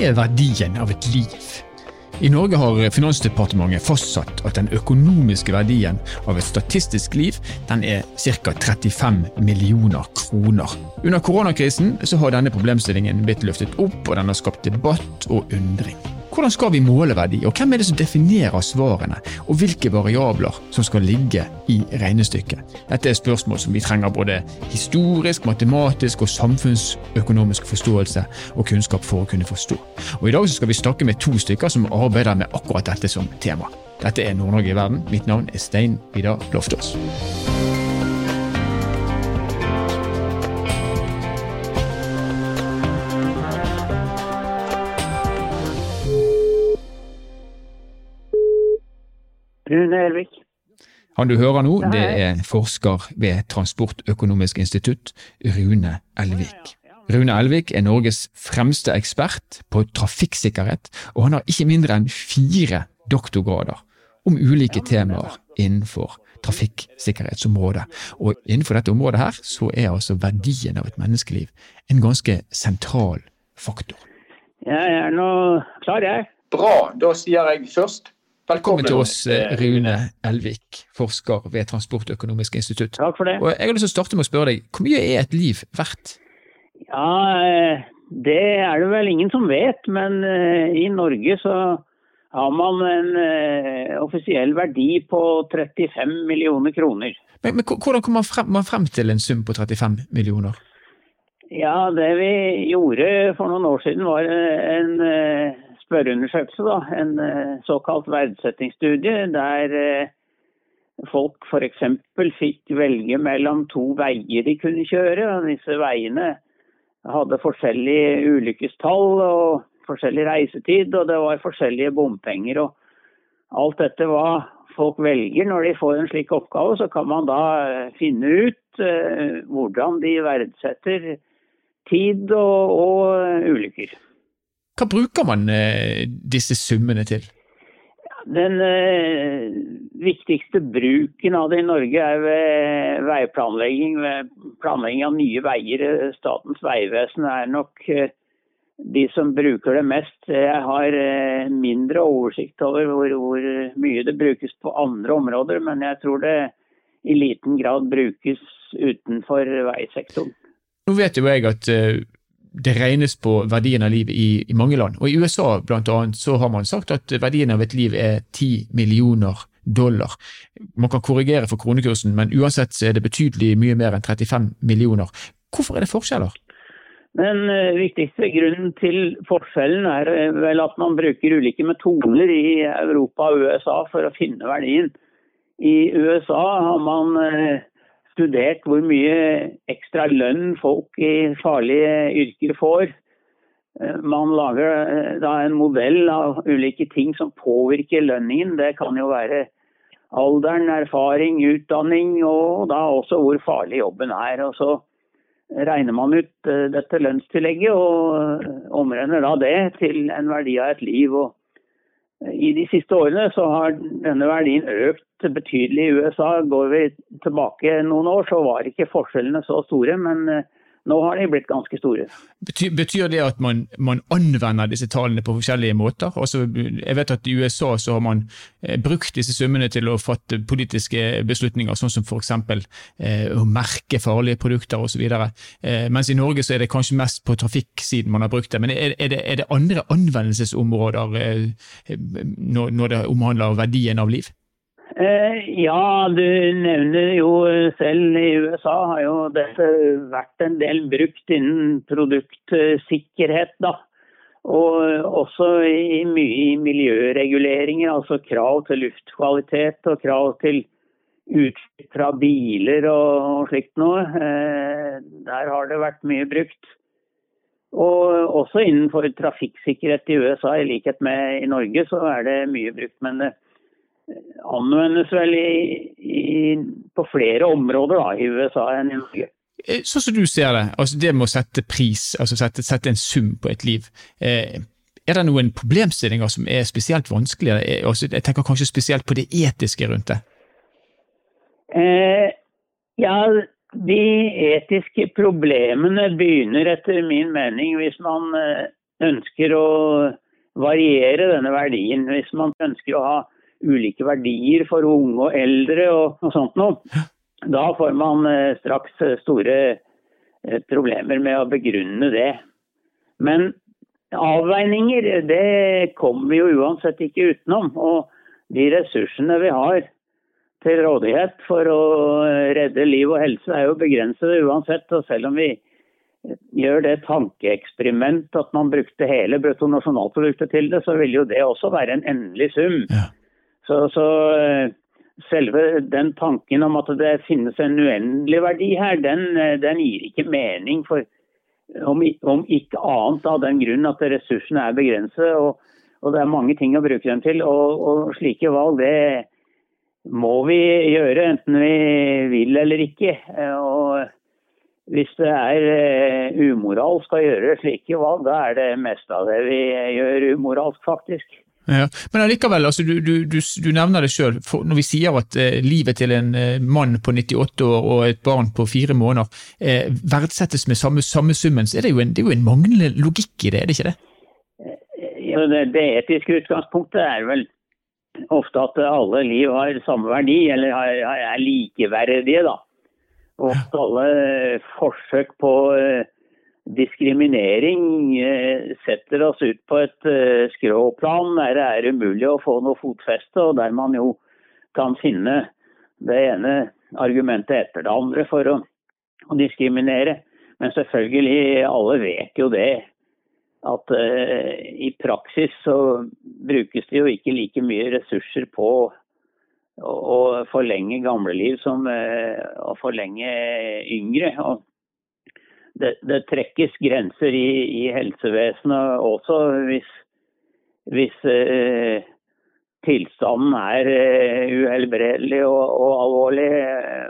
er verdien av et liv? I Norge har Finansdepartementet fastsatt at den økonomiske verdien av et statistisk liv den er ca. 35 millioner kroner. Under koronakrisen så har denne problemstillingen blitt løftet opp, og den har skapt debatt og undring. Hvordan skal vi måle verdi, og hvem er det som definerer svarene, og hvilke variabler som skal ligge i regnestykket? Dette er spørsmål som vi trenger både historisk, matematisk og samfunnsøkonomisk forståelse og kunnskap for å kunne forstå. Og I dag skal vi snakke med to stykker som arbeider med akkurat dette som tema. Dette er Nord-Norge i verden. Mitt navn er Stein Vidar Loftaas. Rune Elvik. Han du hører nå, det er forsker ved Transportøkonomisk institutt, Rune Elvik. Rune Elvik er Norges fremste ekspert på trafikksikkerhet, og han har ikke mindre enn fire doktorgrader om ulike temaer innenfor trafikksikkerhetsområdet. Og innenfor dette området her, så er altså verdien av et menneskeliv en ganske sentral faktor. Jeg er nå klar, jeg. Bra. Da sier jeg først Velkommen til oss, Rune Elvik, forsker ved Transportøkonomisk institutt. Takk for det. Og jeg har lyst til å starte med å spørre deg, Hvor mye er et liv verdt? Ja, eh, Det er det vel ingen som vet, men eh, i Norge så har man en offisiell verdi på 35 millioner kroner. Men, men Hvordan kommer man frem, man frem til en sum på 35 millioner? Ja, Det vi gjorde for noen år siden var en spørreundersøkelse, da, en eh, såkalt verdsettingsstudie, der eh, folk f.eks. fikk velge mellom to veier de kunne kjøre. og Disse veiene hadde forskjellige ulykkestall og forskjellig reisetid, og det var forskjellige bompenger. og Alt dette hva folk velger når de får en slik oppgave, så kan man da eh, finne ut hvordan de verdsetter tid og, og ulykker. Hva bruker man eh, disse summene til? Den eh, viktigste bruken av det i Norge er ved veiplanlegging. Ved planlegging av nye veier. Statens vegvesen er nok eh, de som bruker det mest. Jeg har mindre oversikt over hvor, hvor, mye det brukes på andre områder, men jeg tror det i liten grad brukes utenfor veisektoren. Nå vet jo jeg at det regnes på verdien av liv i, i, mange land. Og I USA blant annet, så har man sagt at verdien av et liv er 10 millioner dollar. Man kan korrigere for kronekursen, men uansett så er det betydelig mye mer enn 35 millioner. Hvorfor er det forskjeller? Den uh, viktigste grunnen til forskjellen er uh, vel at man bruker ulike metoder i Europa og USA for å finne verdien. I USA har man uh, studert hvor mye ekstra lønn folk i farlige yrker får. Eh, man lager eh, da en modell av ulike ting som påvirker lønningen. Det kan jo være alderen, erfaring, utdanning og da også hvor farlig jobben er. Og så regner man ut eh, dette lønnstillegget og omregner da det til en verdi av et liv. Og i de siste årene så har denne verdien økt betydelig i USA. Går vi tilbake noen år, så var ikke forskjellene så store. men eh, nå har de blitt ganske store. Betyr, betyr det at man, man, anvender disse tallene på forskjellige måter? Altså, jeg vet at I USA så har man eh, brukt disse summene til å fatte politiske beslutninger, sånn som f.eks. Eh, å merke farlige produkter osv. Eh, mens i Norge så er det kanskje mest på trafikksiden man har brukt det. Men er, er, det, er det, andre anvendelsesområder eh, når, når det omhandler verdien av liv? Eh, ja, du nevner jo selv i USA har jo dette vært en del brukt innen produktsikkerhet, da. Og også i mye i miljøreguleringer, altså krav til luftkvalitet og krav til utslipp fra biler og slikt noe. Eh, der har det vært mye brukt. Og også innenfor trafikksikkerhet i USA, i likhet med i Norge, så er det mye brukt. Men det anvendes vel i, i, på flere områder da, i USA enn i Norge. Eh, sånn som du ser det, altså det med å sette pris, altså sette, sette en sum på et liv. Eh, er det noen problemstillinger som er spesielt vanskelige? Eh, altså, jeg tenker kanskje spesielt på det etiske rundt det. Eh, ja, de etiske problemene begynner etter min mening hvis man eh, ønsker å variere denne verdien, hvis man ønsker å ha ulike verdier for unge og eldre og, og sånt noe, da får man eh, straks store eh, problemer med å begrunne det. Men avveininger, det kommer vi jo uansett ikke utenom. Og de ressursene vi har til rådighet for å redde liv og helse er jo begrensede uansett. Og selv om vi gjør det tankeeksperiment at man brukte hele bruttonasjonalproduktet til det, så vil jo det også være en endelig sum. Ja. Så, så, eh, selve den tanken om at det finnes en uendelig verdi her, den, eh, den gir ikke mening. for om, om, ikke annet av den grunn at ressursene er begrenset. Og, og, det er mange ting å bruke dem til. Og, og slike valg, det må vi gjøre enten vi vil eller ikke. Og hvis det er umoralsk å gjøre slike valg, da er det mest av det vi gjør umoralsk, faktisk. Ja, men allikevel, altså, du, du, du, du, nevner det sjøl. Når vi sier at eh, livet til en eh, mann på 98 år og et barn på fire måneder eh, verdsettes med samme, samme summen, så er det, en, det er jo en manglende logikk i det, er det ikke det? Ja, det, det etiske utgangspunktet er vel ofte at alle liv har samme verdi, eller er likeverdige. da. Og alle forsøk på uh, diskriminering uh, setter oss ut på et uh, skråplan der det er umulig å få noe fotfeste, og der man jo kan finne det ene argumentet etter det andre for å, å diskriminere. Men selvfølgelig, alle vet jo det. At i praksis så brukes det jo ikke like mye ressurser på å forlenge gamle liv som eh, å forlenge yngre. Og det, det trekkes grenser i, i, helsevesenet også hvis, hvis eh, tilstanden er eh, uhelbredelig og, og, alvorlig,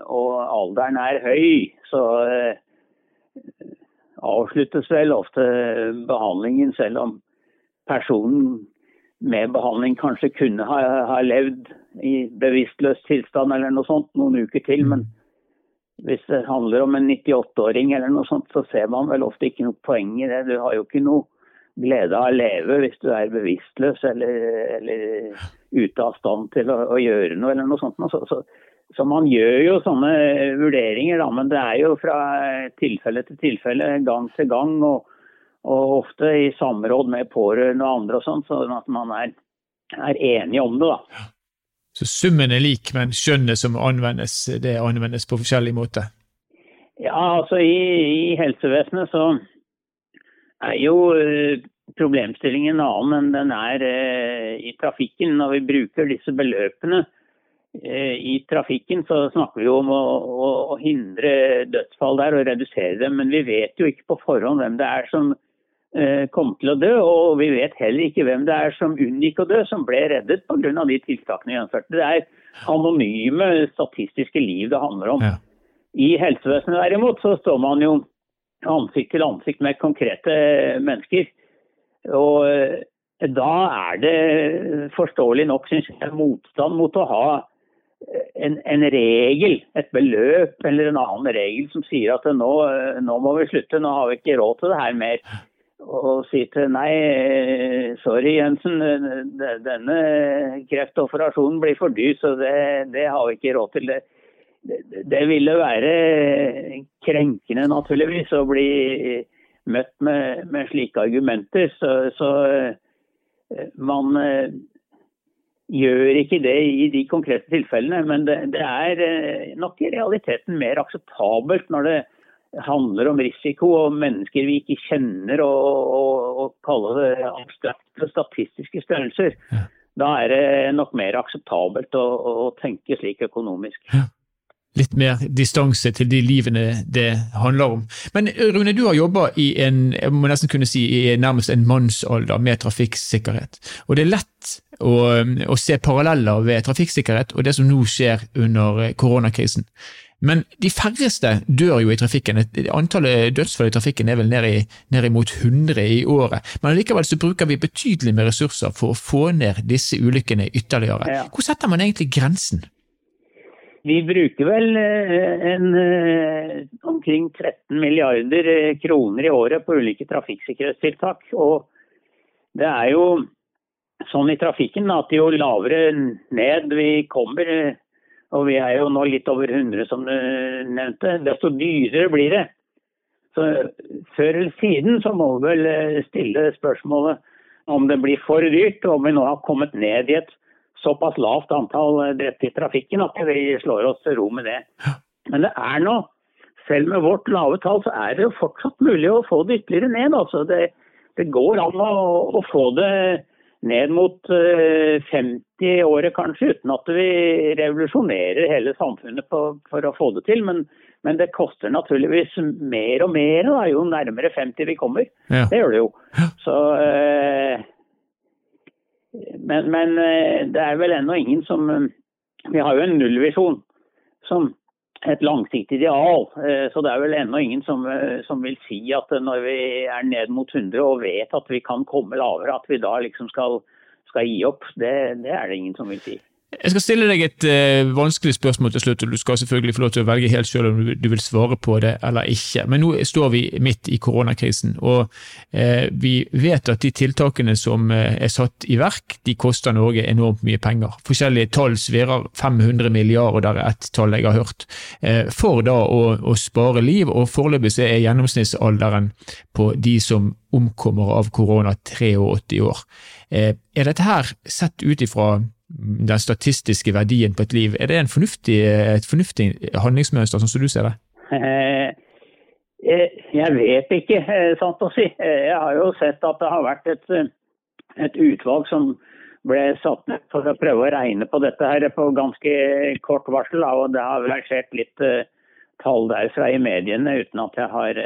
og alderen er høy, så eh, avsluttes vel ofte behandlingen selv om personen med behandling kanskje kunne ha, ha levd i bevisstløs tilstand eller noe sånt noen uker til. Men hvis det handler om en 98-åring eller noe sånt, så ser man vel ofte ikke noe poeng i det. Du har jo ikke noe glede av å leve hvis du er bevisstløs eller, eller ute av stand til å, å, gjøre noe eller noe sånt. Så, så, så, man gjør jo sånne vurderinger, da, men det er jo fra tilfelle til tilfelle, gang til gang. og og ofte i samråd med pårørende og andre, og sånt, sånn at man er, er enige om det. da. Så summen er lik, men skjønnet som anvendes, det anvendes på forskjellig måte? Ja, altså i, i helsevesenet så er jo uh, problemstillingen en annen enn den er uh, i trafikken. Når vi bruker disse beløpene uh, i trafikken, så snakker vi jo om å, å, å, hindre dødsfall der og redusere dem. Men vi vet jo ikke på forhånd hvem det er som Eh, kom til å dø. Og vi vet heller ikke hvem det er som unngikk å dø, som ble reddet pga. de tiltakene gjennomførte. Det er anonyme statistiske liv det handler om. Ja. I helsevesenet derimot så står man jo ansikt til ansikt med konkrete mennesker. Og eh, da er det forståelig nok, syns jeg, motstand mot å ha en, en, regel, et beløp eller en annen regel som sier at nå, nå må vi slutte, nå har vi ikke råd til det her mer og si til nei, sorry Jensen, denne kreftoperasjonen blir for dyr, så det, det har vi ikke råd til. Det, det, ville være krenkende naturligvis å bli møtt med, med slike argumenter. Så, så, man eh, gjør ikke det i de konkrete tilfellene. Men det, det er nok i realiteten mer akseptabelt når det handler om risiko og mennesker vi ikke kjenner, og, og, og kalle det abstrakte statistiske størrelser. Ja. Da er det nok mer akseptabelt å, å tenke slik økonomisk. Ja. Litt mer distanse til de livene det handler om. Men Rune, du har jobba i en jeg må nesten kunne si, i nærmest en mannsalder med trafikksikkerhet. Og det er lett å, å se paralleller ved trafikksikkerhet og det som nå skjer under koronakrisen. Men de færreste dør jo i trafikken. Antallet dødsfall i trafikken er vel ned, i, ned imot 100 i året. Men likevel så bruker vi betydelig med ressurser for å få ned disse ulykkene ytterligere. Ja. Hvor setter man egentlig grensen? Vi bruker vel eh, en, eh, omkring 13 milliarder eh, kroner i året på ulike trafikksikkerhetstiltak. Og det er jo sånn i trafikken at jo lavere ned vi kommer, og vi er jo nå litt over 100 som du nevnte, desto dyrere blir det. Så Før eller siden så må vi vel eh, stille spørsmålet om det blir for dyrt, og om vi nå har kommet ned i et såpass lavt antall drepte i trafikken at vi slår oss til ro med det. Men det er nå, selv med vårt lave tall, så er det jo fortsatt mulig å få det ytterligere ned. Altså det, det går an å, å, få det ned mot 50 året kanskje, uten at vi revolusjonerer hele samfunnet på, for å få det til. Men, men, det koster naturligvis mer og mer da, jo nærmere 50 vi kommer. Ja. Det gjør det jo. Så, øh, men, men, eh, det er vel ennå ingen som Vi har jo en nullvisjon som et langsiktig ideal. Eh, så det er vel ennå ingen som, som, vil si at når vi er ned mot 100 og vet at vi kan komme lavere, at vi da liksom skal skal gi opp. Det, det er det ingen som vil si. Jeg skal stille deg et uh, vanskelig spørsmål til slutt, og du skal selvfølgelig få lov til å velge helt selv om du vil svare på det eller ikke. Men nå står vi midt i koronakrisen, og uh, vi vet at de tiltakene som uh, er satt i verk, de koster Norge enormt mye penger. Forskjellige tall sverer 500 milliarder, er ett tall jeg har hørt, for da å, å spare liv. og Foreløpig er gjennomsnittsalderen på de som omkommer av korona 83 år. Er dette her sett ut ifra den statistiske verdien på et liv. Er det fornuftig, et fornuftig handlingsmønster, sånn som du ser det? Eh, eh, jeg vet ikke, eh, sant å si. Jeg har jo sett at det har vært et, et utvalg som ble satt ned for å prøve å regne på dette her på ganske kort varsel. Og det har versert litt tall derfra i mediene uten at jeg har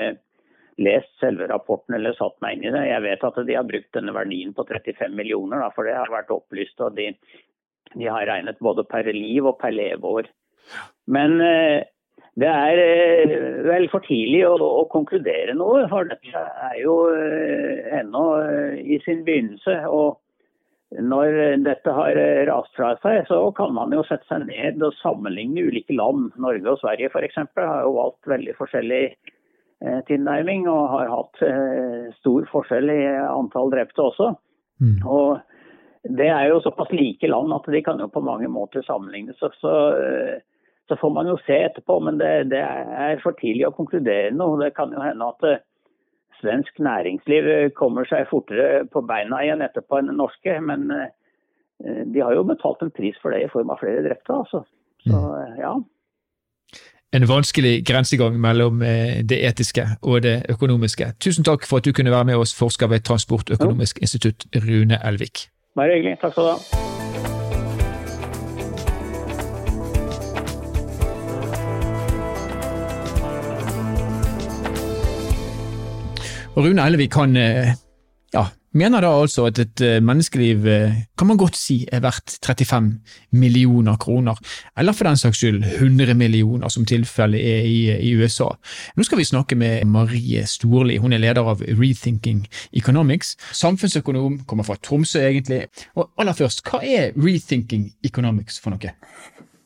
lest selve rapporten eller satt meg inn i det. Jeg vet at de har brukt denne verdien på 35 millioner, for det har vært opplyst. og de de har regnet både per liv og per leveår. Men eh, det er eh, vel for tidlig å, å, konkludere noe, for dette er jo eh, ennå i sin begynnelse. og når dette har rast fra seg, så kan man jo sette seg ned og sammenligne ulike land. Norge og Sverige f.eks. har jo valgt veldig forskjellig tilnærming og har hatt stor forskjell i antall drepte også. Mm. Og det er jo såpass like land at de kan jo på mange måter sammenlignes. Så, så, så får man jo se etterpå, men det, det, er for tidlig å konkludere noe. Det kan jo hende at eh, svensk næringsliv kommer seg fortere på beina igjen etterpå enn norske. Men eh, de har jo betalt en pris for det i form av flere drepte. Altså. Så mm. ja. En vanskelig grensegang mellom eh, det etiske og det økonomiske. Tusen takk for at du kunne være med oss, forsker ved Transportøkonomisk institutt, Rune Elvik. Bare hyggelig. Takk skal du ha. Rune Ellevik han eh, mener da altså at et eh, menneskeliv eh, kan man godt si er verdt 35 millioner kroner, eller for den saks skyld 100 millioner, som tilfellet er i, i, USA. Nå skal vi snakke med Marie Storli, hun er leder av Rethinking Economics. Samfunnsøkonom, kommer fra Tromsø egentlig. Og aller først, hva er Rethinking Economics for noe?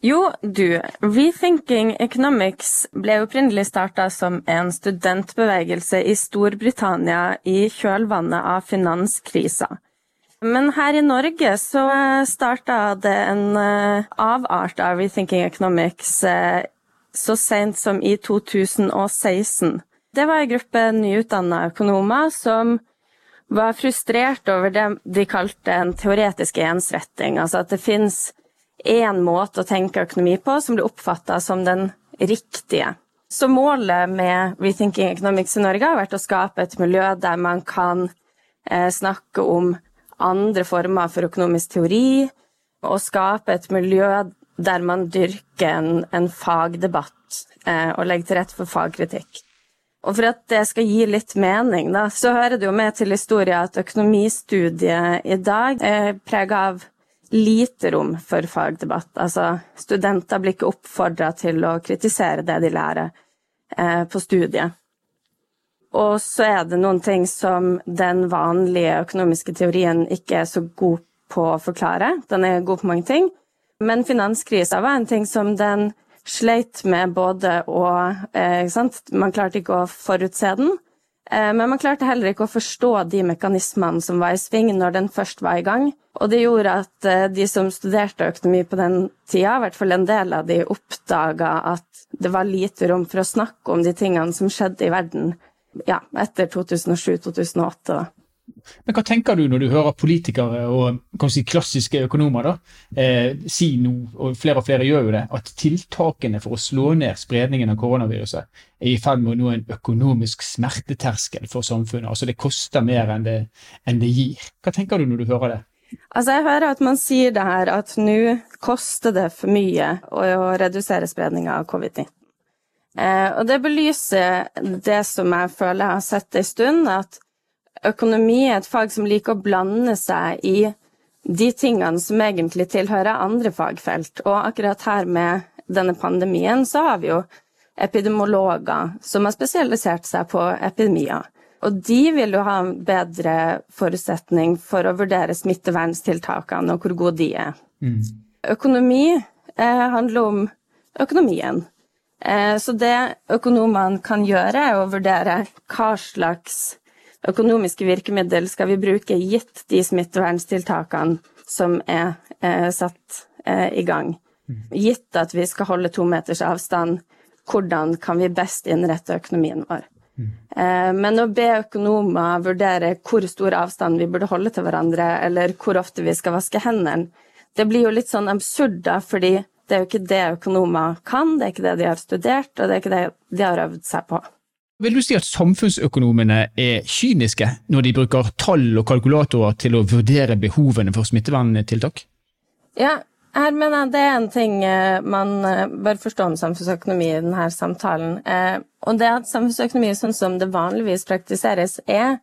Jo, du, Rethinking Economics ble opprinnelig starta som en studentbevegelse i Storbritannia i kjølvannet av finanskrisa. Men her i Norge så starta det en uh, avart av Rethinking Economics uh, så sent som i 2016. Det var en gruppe nyutdanna økonomer som var frustrert over det de kalte en teoretisk ensretting, altså at det finnes én måte å tenke økonomi på som blir oppfatta som den riktige. Så målet med Rethinking Economics i Norge har vært å skape et miljø der man kan eh, snakke om andre former for økonomisk teori, og skape et miljø der man dyrker en, en fagdebatt eh, og legger til rette for fagkritikk. Og for at det skal gi litt mening, da, så hører det jo med til historien at økonomistudiet i dag er prega av lite rom for fagdebatt. Altså, studenter blir ikke oppfordra til å kritisere det de lærer eh, på studiet. Og så er det noen ting som den vanlige økonomiske teorien ikke er så god på å forklare. Den er god på mange ting, men finanskrisa var en ting som den sleit med både å eh, Man klarte ikke å forutse den, men man klarte heller ikke å forstå de mekanismene som var i sving når den først var i gang. Og det gjorde at eh, de som studerte økonomi på den tida, i hvert fall en del av de, oppdaga at det var lite rom for å snakke om de tingene som skjedde i verden ja, etter 2007-2008. Men hva tenker du når du hører politikere og si, klassiske økonomer da, eh, si nå, og flere og flere gjør jo det, at tiltakene for å slå ned spredningen av koronaviruset er i ferd med å nå en økonomisk smerteterskel for samfunnet? Altså det koster mer enn det, enn det gir. Hva tenker du når du hører det? Altså Jeg hører at man sier det her at nå koster det for mye å, å redusere spredninga av covid-19. Eh, og det belyser det som jeg føler jeg har sett en stund, at økonomi er et fag som liker å blande seg i de tingene som egentlig tilhører andre fagfelt. Og akkurat her med denne pandemien så har vi jo epidemiologer som har spesialisert seg på epidemier. Og de vil jo ha en bedre forutsetning for å vurdere smitteverntiltakene og hvor gode de er. Mm. Økonomi eh, handler om økonomien. Eh, så det økonomene kan gjøre, er å vurdere hva slags økonomiske virkemidler skal vi bruke gitt de smitteverntiltakene som er eh, satt eh, i gang. Gitt at vi skal holde to meters avstand, hvordan kan vi best innrette økonomien vår? Eh, men å be økonomer vurdere hvor stor avstand vi burde holde til hverandre, eller hvor ofte vi skal vaske hendene, det blir jo litt sånn absurd, da, fordi det er jo ikke det økonomer kan, det er ikke det de har studert, og det er ikke det de har øvd seg på. Vil du si at samfunnsøkonomene er kyniske når de bruker tall og kalkulatorer til å vurdere behovene for smitteverntiltak? Ja, her mener jeg det er en ting eh, man eh, bør forstå om samfunnsøkonomi i denne samtalen. Eh, og det at samfunnsøkonomi sånn som det vanligvis praktiseres, er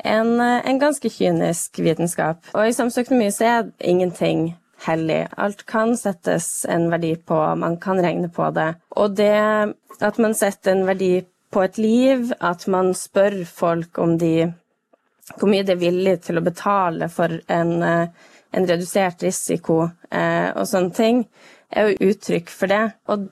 en, en ganske kynisk vitenskap. Og i samfunnsøkonomi så er ingenting hellig. Alt kan settes en verdi på, man kan regne på det. Og det at man setter en verdi på et liv, at man spør folk om de hvor mye de er villige til å betale for en, eh, en redusert risiko eh, og sånne ting, er jo uttrykk for det. Og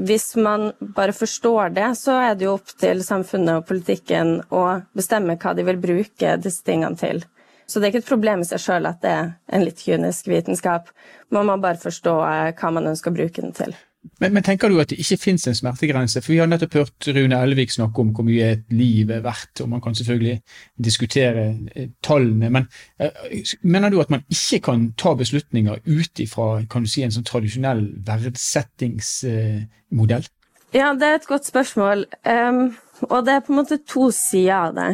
hvis man bare forstår det, så er det jo opp til samfunnet og politikken å bestemme hva de vil bruke disse tingene til. Så det er ikke et problem i seg sjøl at det er en litt kynisk vitenskap. Man må bare forstå eh, hva man ønsker å bruke den til. Men, men, tenker du at det ikke finnes en smertegrense? For Vi har nettopp hørt Rune Elvik snakke om hvor mye et liv er verdt, og man kan selvfølgelig diskutere eh, tallene. Men eh, mener du at man ikke kan ta beslutninger ut ifra si, en sånn tradisjonell verdsettingsmodell? Ja, det er et godt spørsmål. Um, og det er på en måte to sider av det.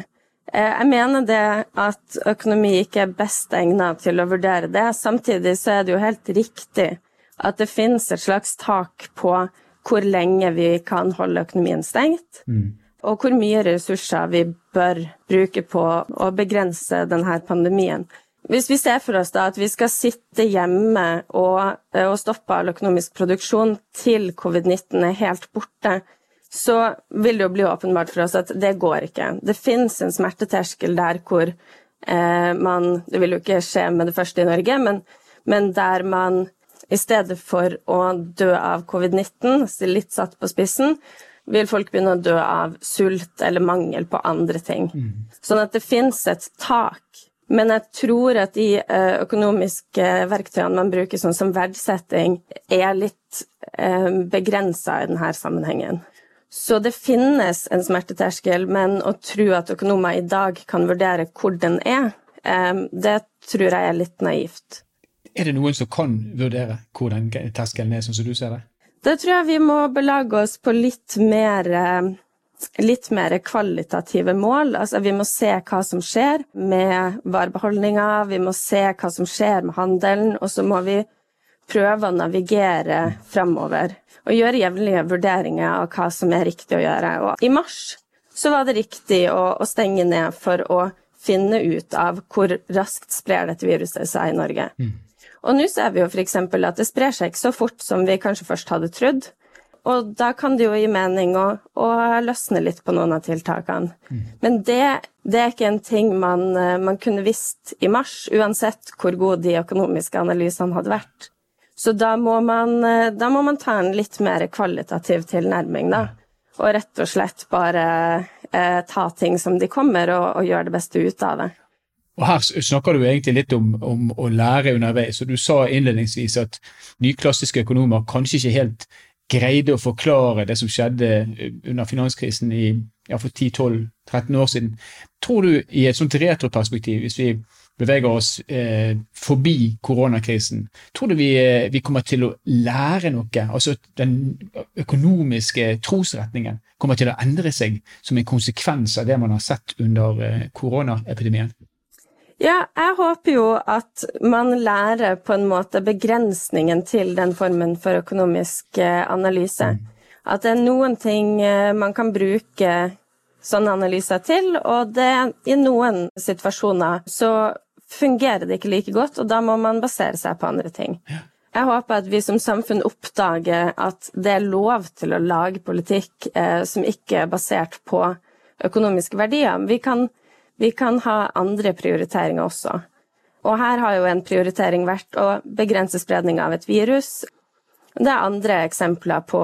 Uh, jeg mener det at økonomi ikke er best egnet til å vurdere det. Samtidig så er det jo helt riktig at det finnes et slags tak på hvor lenge vi kan holde økonomien stengt, mm. og hvor mye ressurser vi bør bruke på å begrense denne pandemien. Hvis vi ser for oss da at vi skal sitte hjemme og, og stoppe all økonomisk produksjon til covid-19 er helt borte, så vil det jo bli åpenbart for oss at det går ikke. Det finnes en smerteterskel der hvor eh, man Det vil jo ikke skje med det første i Norge, men, men der man i stedet for å dø av covid-19, litt satt på spissen, vil folk begynne å dø av sult eller mangel på andre ting. Mm. Sånn at det fins et tak. Men jeg tror at de eh, økonomiske verktøyene man bruker, sånn som verdsetting, er litt eh, begrensa i denne sammenhengen. Så det finnes en smerteterskel, men å tro at økonomer i dag kan vurdere hvor den er, eh, det tror jeg er litt naivt. Er det noen som kan vurdere hvor den terskelen er, sånn som du ser det? Da tror jeg vi må belage oss på litt mer, eh, litt mer kvalitative mål. Altså, vi må se hva som skjer med varebeholdninga, vi må se hva som skjer med handelen, og så må vi prøve å navigere fremover. Og gjøre jevnlige vurderinger av hva som er riktig å gjøre. Og I mars så var det riktig å, å stenge ned for å finne ut av hvor raskt sprer dette viruset seg i Norge. Mm. Og nå ser vi jo f.eks. at det sprer seg ikke så fort som vi kanskje først hadde trodd. Og da kan det jo gi mening å, å løsne litt på noen av tiltakene. Mm. Men det, det, er ikke en ting man, man, kunne visst i mars, uansett hvor gode de økonomiske analysene hadde vært. Så da må man, må man ta en litt mer kvalitativ tilnærming, da. Og rett og slett bare eh, ta ting som de kommer, og, og gjøre det beste ut av det. Og Her snakker du egentlig litt om, om, å lære underveis. og Du sa innledningsvis at nyklassiske økonomer kanskje ikke helt greide å forklare det som skjedde under finanskrisen i, ja, for 10-12-13 år siden. Tror du i et sånt retroperspektiv, hvis vi beveger oss eh, forbi koronakrisen, tror du vi, eh, vi, kommer til å lære noe? Altså den økonomiske trosretningen kommer til å endre seg som en konsekvens av det man har sett under eh, koronaepidemien? Ja, jeg håper jo at man lærer på en måte begrensningen til den formen for økonomisk eh, analyse. Mm. At det er noen ting eh, man kan bruke sånne analyser til, og det, i noen situasjoner så fungerer det ikke like godt, og da må man basere seg på andre ting. Jeg håper at vi som samfunn oppdager at det er lov til å lage politikk eh, som ikke er basert på økonomiske verdier. Vi kan, vi kan ha andre prioriteringer også. Og her har jo en prioritering vært å begrense spredning av et virus. Det er andre eksempler på,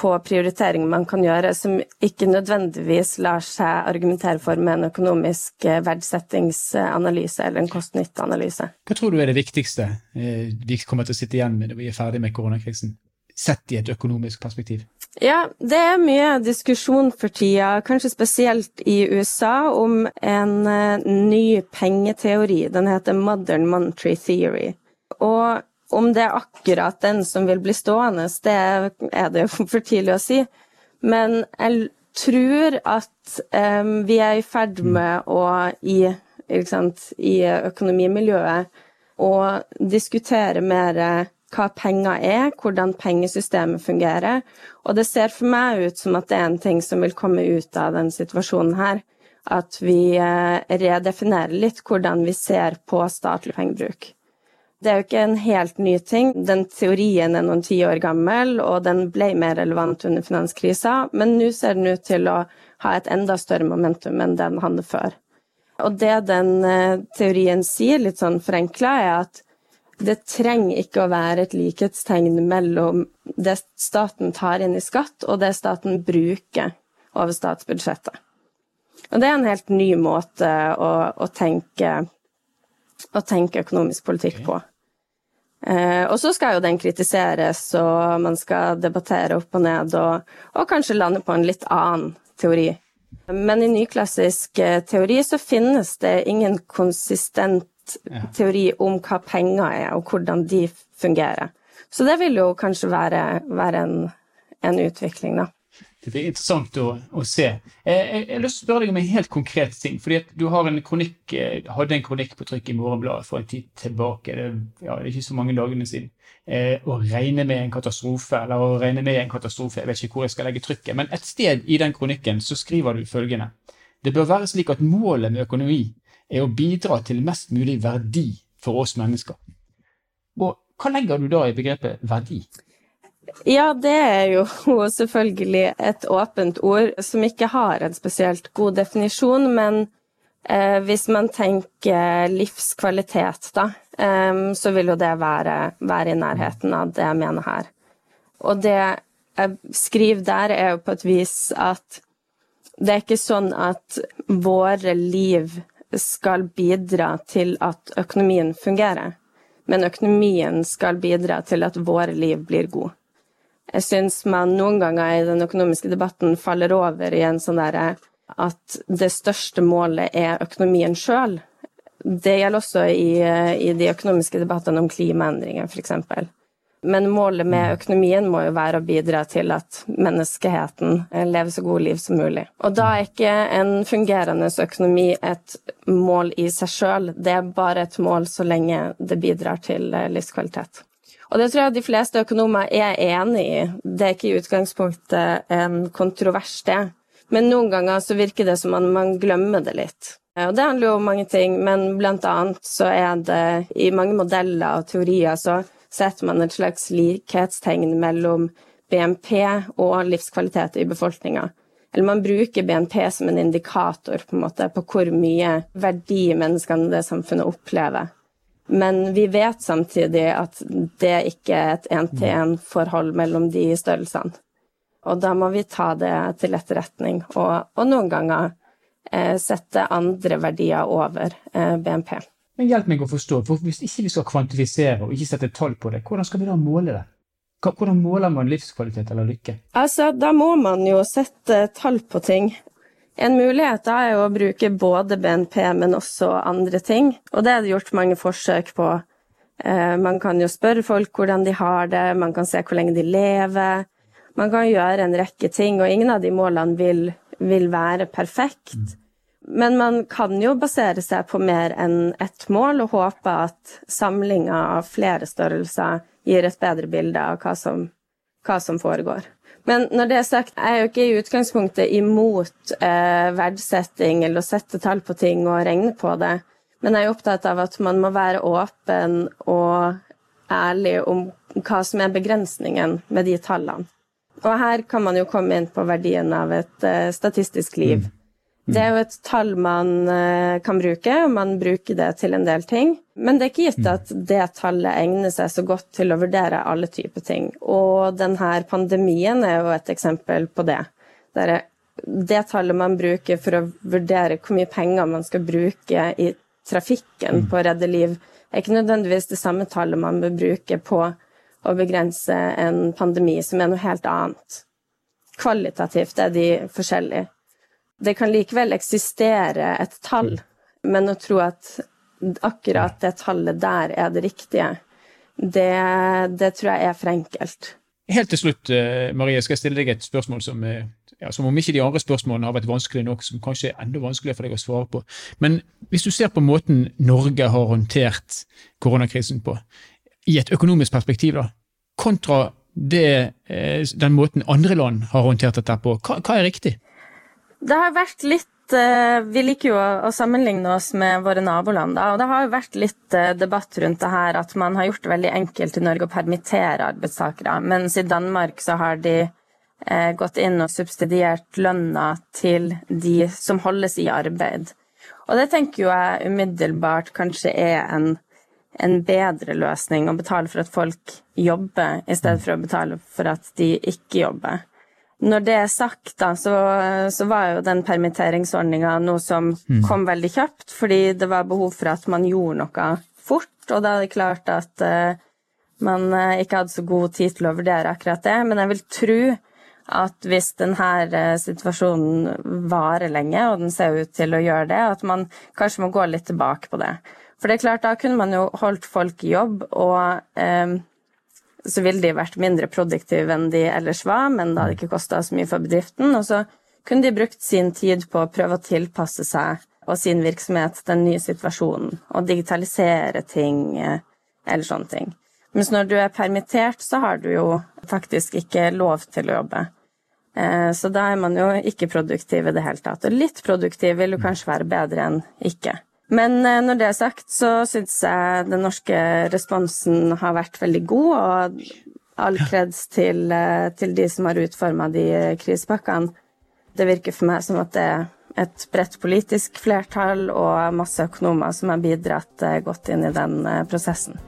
på prioritering man kan gjøre, som ikke nødvendigvis lar seg argumentere for med en økonomisk eh, verdsettingsanalyse eller en kost-nytte-analyse. Hva tror du er det viktigste eh, vi kommer til å sitte igjen med når vi er ferdig med koronakrisen, sett i et økonomisk perspektiv? Ja, det er mye diskusjon for tida, kanskje spesielt i USA, om en eh, ny pengeteori. Den heter Modern Monetary Theory. Og om det er akkurat den som vil bli stående, det er det for tidlig å si. Men jeg tror at um, vi er i ferd mm. med å i, sant, i økonomimiljøet å diskutere mer hva penger er, hvordan pengesystemet fungerer. Og det ser for meg ut som at det er en ting som vil komme ut av den situasjonen her. At vi uh, redefinerer litt hvordan vi ser på statlig pengebruk. Det er jo ikke en helt ny ting. Den teorien er noen ti år gammel, og den ble mer relevant under finanskrisa, men nå ser den ut til å ha et enda større momentum enn den hadde før. Og det den eh, teorien sier, litt sånn forenkla, er at det trenger ikke å være et likhetstegn mellom det staten tar inn i skatt, og det staten bruker over statsbudsjettet. Og det er en helt ny måte å, å, tenke, å tenke, økonomisk politikk på. Eh, og så skal jo den kritiseres, og man skal debattere opp og ned, og, og kanskje lande på en litt annen teori. Men i nyklassisk eh, teori så finnes det ingen konsistent teori om hva penger er, og hvordan de fungerer. Så det vil jo kanskje være, være en, en utvikling, da. Det blir interessant å, å se. Jeg, jeg, jeg, har lyst til å spørre deg om en helt konkret ting. fordi Du har en kronikk, eh, hadde en kronikk på trykk i Morgenbladet for en tid tilbake. Det, ja, det er ikke så mange dagene siden. Eh, å regne med en katastrofe, eller å regne med en katastrofe. Jeg vet ikke hvor jeg skal legge trykket. Men et sted i den kronikken så skriver du følgende. Det bør være slik at målet med økonomi er å bidra til mest mulig verdi for oss mennesker. Og hva legger du da i begrepet verdi? Ja, det er jo selvfølgelig et åpent ord som ikke har en spesielt god definisjon, men eh, hvis man tenker livskvalitet, da, eh, så vil jo det være, være, i nærheten av det jeg mener her. Og det jeg skriver der, er jo på et vis at det er ikke sånn at våre liv skal bidra til at økonomien fungerer, men økonomien skal bidra til at våre liv blir gode. Jeg syns man noen ganger i den økonomiske debatten faller over i en sånn derre at det største målet er økonomien sjøl. Det gjelder også i, i, de økonomiske debattene om klimaendringer, f.eks. Men målet med økonomien må jo være å bidra til at menneskeheten lever så gode liv som mulig. Og da er ikke en fungerende økonomi et mål i seg sjøl, det er bare et mål så lenge det bidrar til livskvalitet. Og det tror jeg de fleste økonomer er enig i. Det er ikke i utgangspunktet en kontrovers, det. Men noen ganger så virker det som om man glemmer det litt. Og det handler jo om mange ting, men blant annet så er det i mange modeller og teorier så setter man et slags likhetstegn mellom BNP og livskvalitet i befolkninga. Eller man bruker BNP som en indikator på, en måte, på hvor mye verdi menneskene i det samfunnet opplever. Men vi vet samtidig at det ikke er et én-til-én-forhold mellom de størrelsene. Og da må vi ta det til etterretning, og, og noen ganger eh, sette andre verdier over eh, BNP. Men Hjelp meg å forstå, for hvis ikke vi skal kvantifisere og ikke sette tall på det, hvordan skal vi da måle det? Hvordan måler man livskvalitet eller lykke? Altså, Da må man jo sette tall på ting. En mulighet er jo å bruke både BNP, men også andre ting. Og det er det gjort mange forsøk på. Eh, man kan jo spørre folk hvordan de har det, man kan se hvor lenge de lever. Man kan gjøre en rekke ting, og ingen av de målene vil, vil være perfekt. Men man kan jo basere seg på mer enn ett mål, og håpe at samlinga av flere størrelser gir et bedre bilde av hva som, hva som foregår. Men når det er sagt, jeg er jo ikke i utgangspunktet imot eh, verdsetting eller å sette tall på ting og regne på det, men jeg er opptatt av at man må være åpen og ærlig om hva som er begrensningen med de tallene. Og her kan man jo komme inn på verdien av et eh, statistisk liv. Mm. Det er jo et tall man uh, kan bruke, og man bruker det til en del ting. Men det er ikke gitt mm. at det tallet egner seg så godt til å vurdere alle typer ting. Og denne pandemien er jo et eksempel på det. Der det tallet man bruker for å vurdere hvor mye penger man skal bruke i trafikken mm. på å redde liv, er ikke nødvendigvis det samme tallet man bør bruke på å begrense en pandemi, som er noe helt annet. Kvalitativt er de forskjellige. Det kan likevel eksistere et tall, men å tro at akkurat det tallet der er det riktige, det, det tror jeg er for enkelt. Helt til slutt, eh, Marie, skal jeg stille deg et spørsmål som, eh, ja, som om ikke de andre spørsmålene har vært vanskelige nok, som kanskje er enda vanskeligere for deg å svare på. Men hvis du ser på måten Norge har håndtert koronakrisen på, i et økonomisk perspektiv, da, kontra det, eh, den måten andre land har håndtert dette på. Hva, hva er riktig? Det har vært litt eh, Vi liker jo å sammenligne oss med våre naboland. Og det har jo vært litt eh, debatt rundt det her at man har gjort det veldig enkelt i Norge å permittere arbeidstakere, mens i Danmark så har de gått inn og subsidiert lønna til de som holdes i arbeid. Og det tenker jo jeg umiddelbart kanskje er en en bedre løsning å betale for at folk jobber, i stedet for å betale for at de ikke jobber. Når det er sagt, da, så, så var jo den permitteringsordninga noe som mm. kom veldig kjapt, fordi det var behov for at man gjorde noe fort, og da er det klart at uh, man uh, ikke hadde så god tid til å vurdere akkurat det. Men jeg vil tro at hvis denne uh, situasjonen varer lenge, og den ser ut til å gjøre det, at man kanskje må gå litt tilbake på det. For det er klart, da kunne man jo holdt folk i jobb, og eh, så ville de vært mindre produktive enn de ellers var, men det hadde ikke kosta så mye for bedriften. Og så kunne de brukt sin tid på å prøve å tilpasse seg og sin virksomhet den nye situasjonen, og digitalisere ting eh, eller sånne ting. Mens når du er permittert, så har du jo faktisk ikke lov til å jobbe. Eh, så da er man jo ikke produktiv i det hele tatt. Og litt produktiv vil jo kanskje være bedre enn ikke. Men eh, når det er sagt, så syns jeg den norske responsen har vært veldig god, og all kreds til, eh, til de som har utforma de krisepakkene. Det virker for meg som at det er et bredt politisk flertall og masse økonomer som har bidratt eh, godt inn i den prosessen.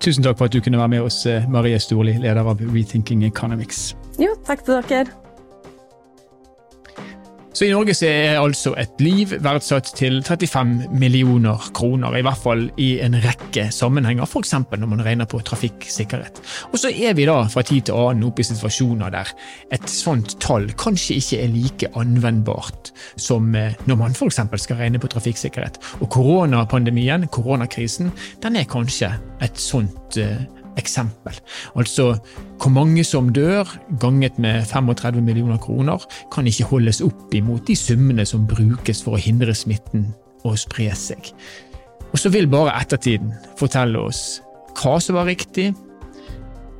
Tusen takk for at du kunne være med oss, Marie Storli, leder av Rethinking Economics. Jo, takk til dere. Så i Norge så er altså et liv verdsatt til 35 millioner kroner, i hvert fall i en rekke sammenhenger, f.eks. når man regner på trafikksikkerhet. Og så er vi da fra tid til annen oppe i situasjoner der et sånt tall kanskje ikke er like anvendbart som eh, når man f.eks. skal regne på trafikksikkerhet. Og koronapandemien, koronakrisen, den er kanskje et sånt uh, eksempel. Altså hvor mange som dør, ganget med 35 millioner kroner, kan ikke holdes opp imot de summene som brukes for å hindre smitten å spre seg. Og så vil bare ettertiden fortelle oss hva som var riktig.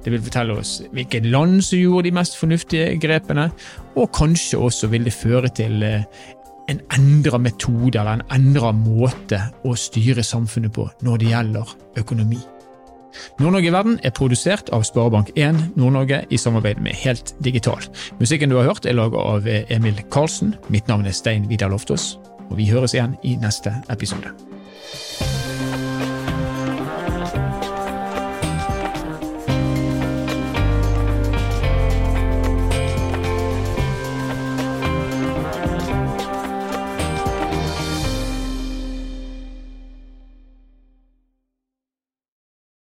Det vil fortelle oss hvilket land som gjorde de mest fornuftige grepene, og kanskje også vil det føre til eh, en endra metode eller en endra måte å styre samfunnet på når det gjelder økonomi. Nord-Norge i verden er produsert av Sparebank1 Nord-Norge i samarbeid med Helt Digital. Musikken du har hørt er laget av Emil Karlsen. Mitt navn er Stein Vidar Loftaas, og vi høres igjen i neste episode.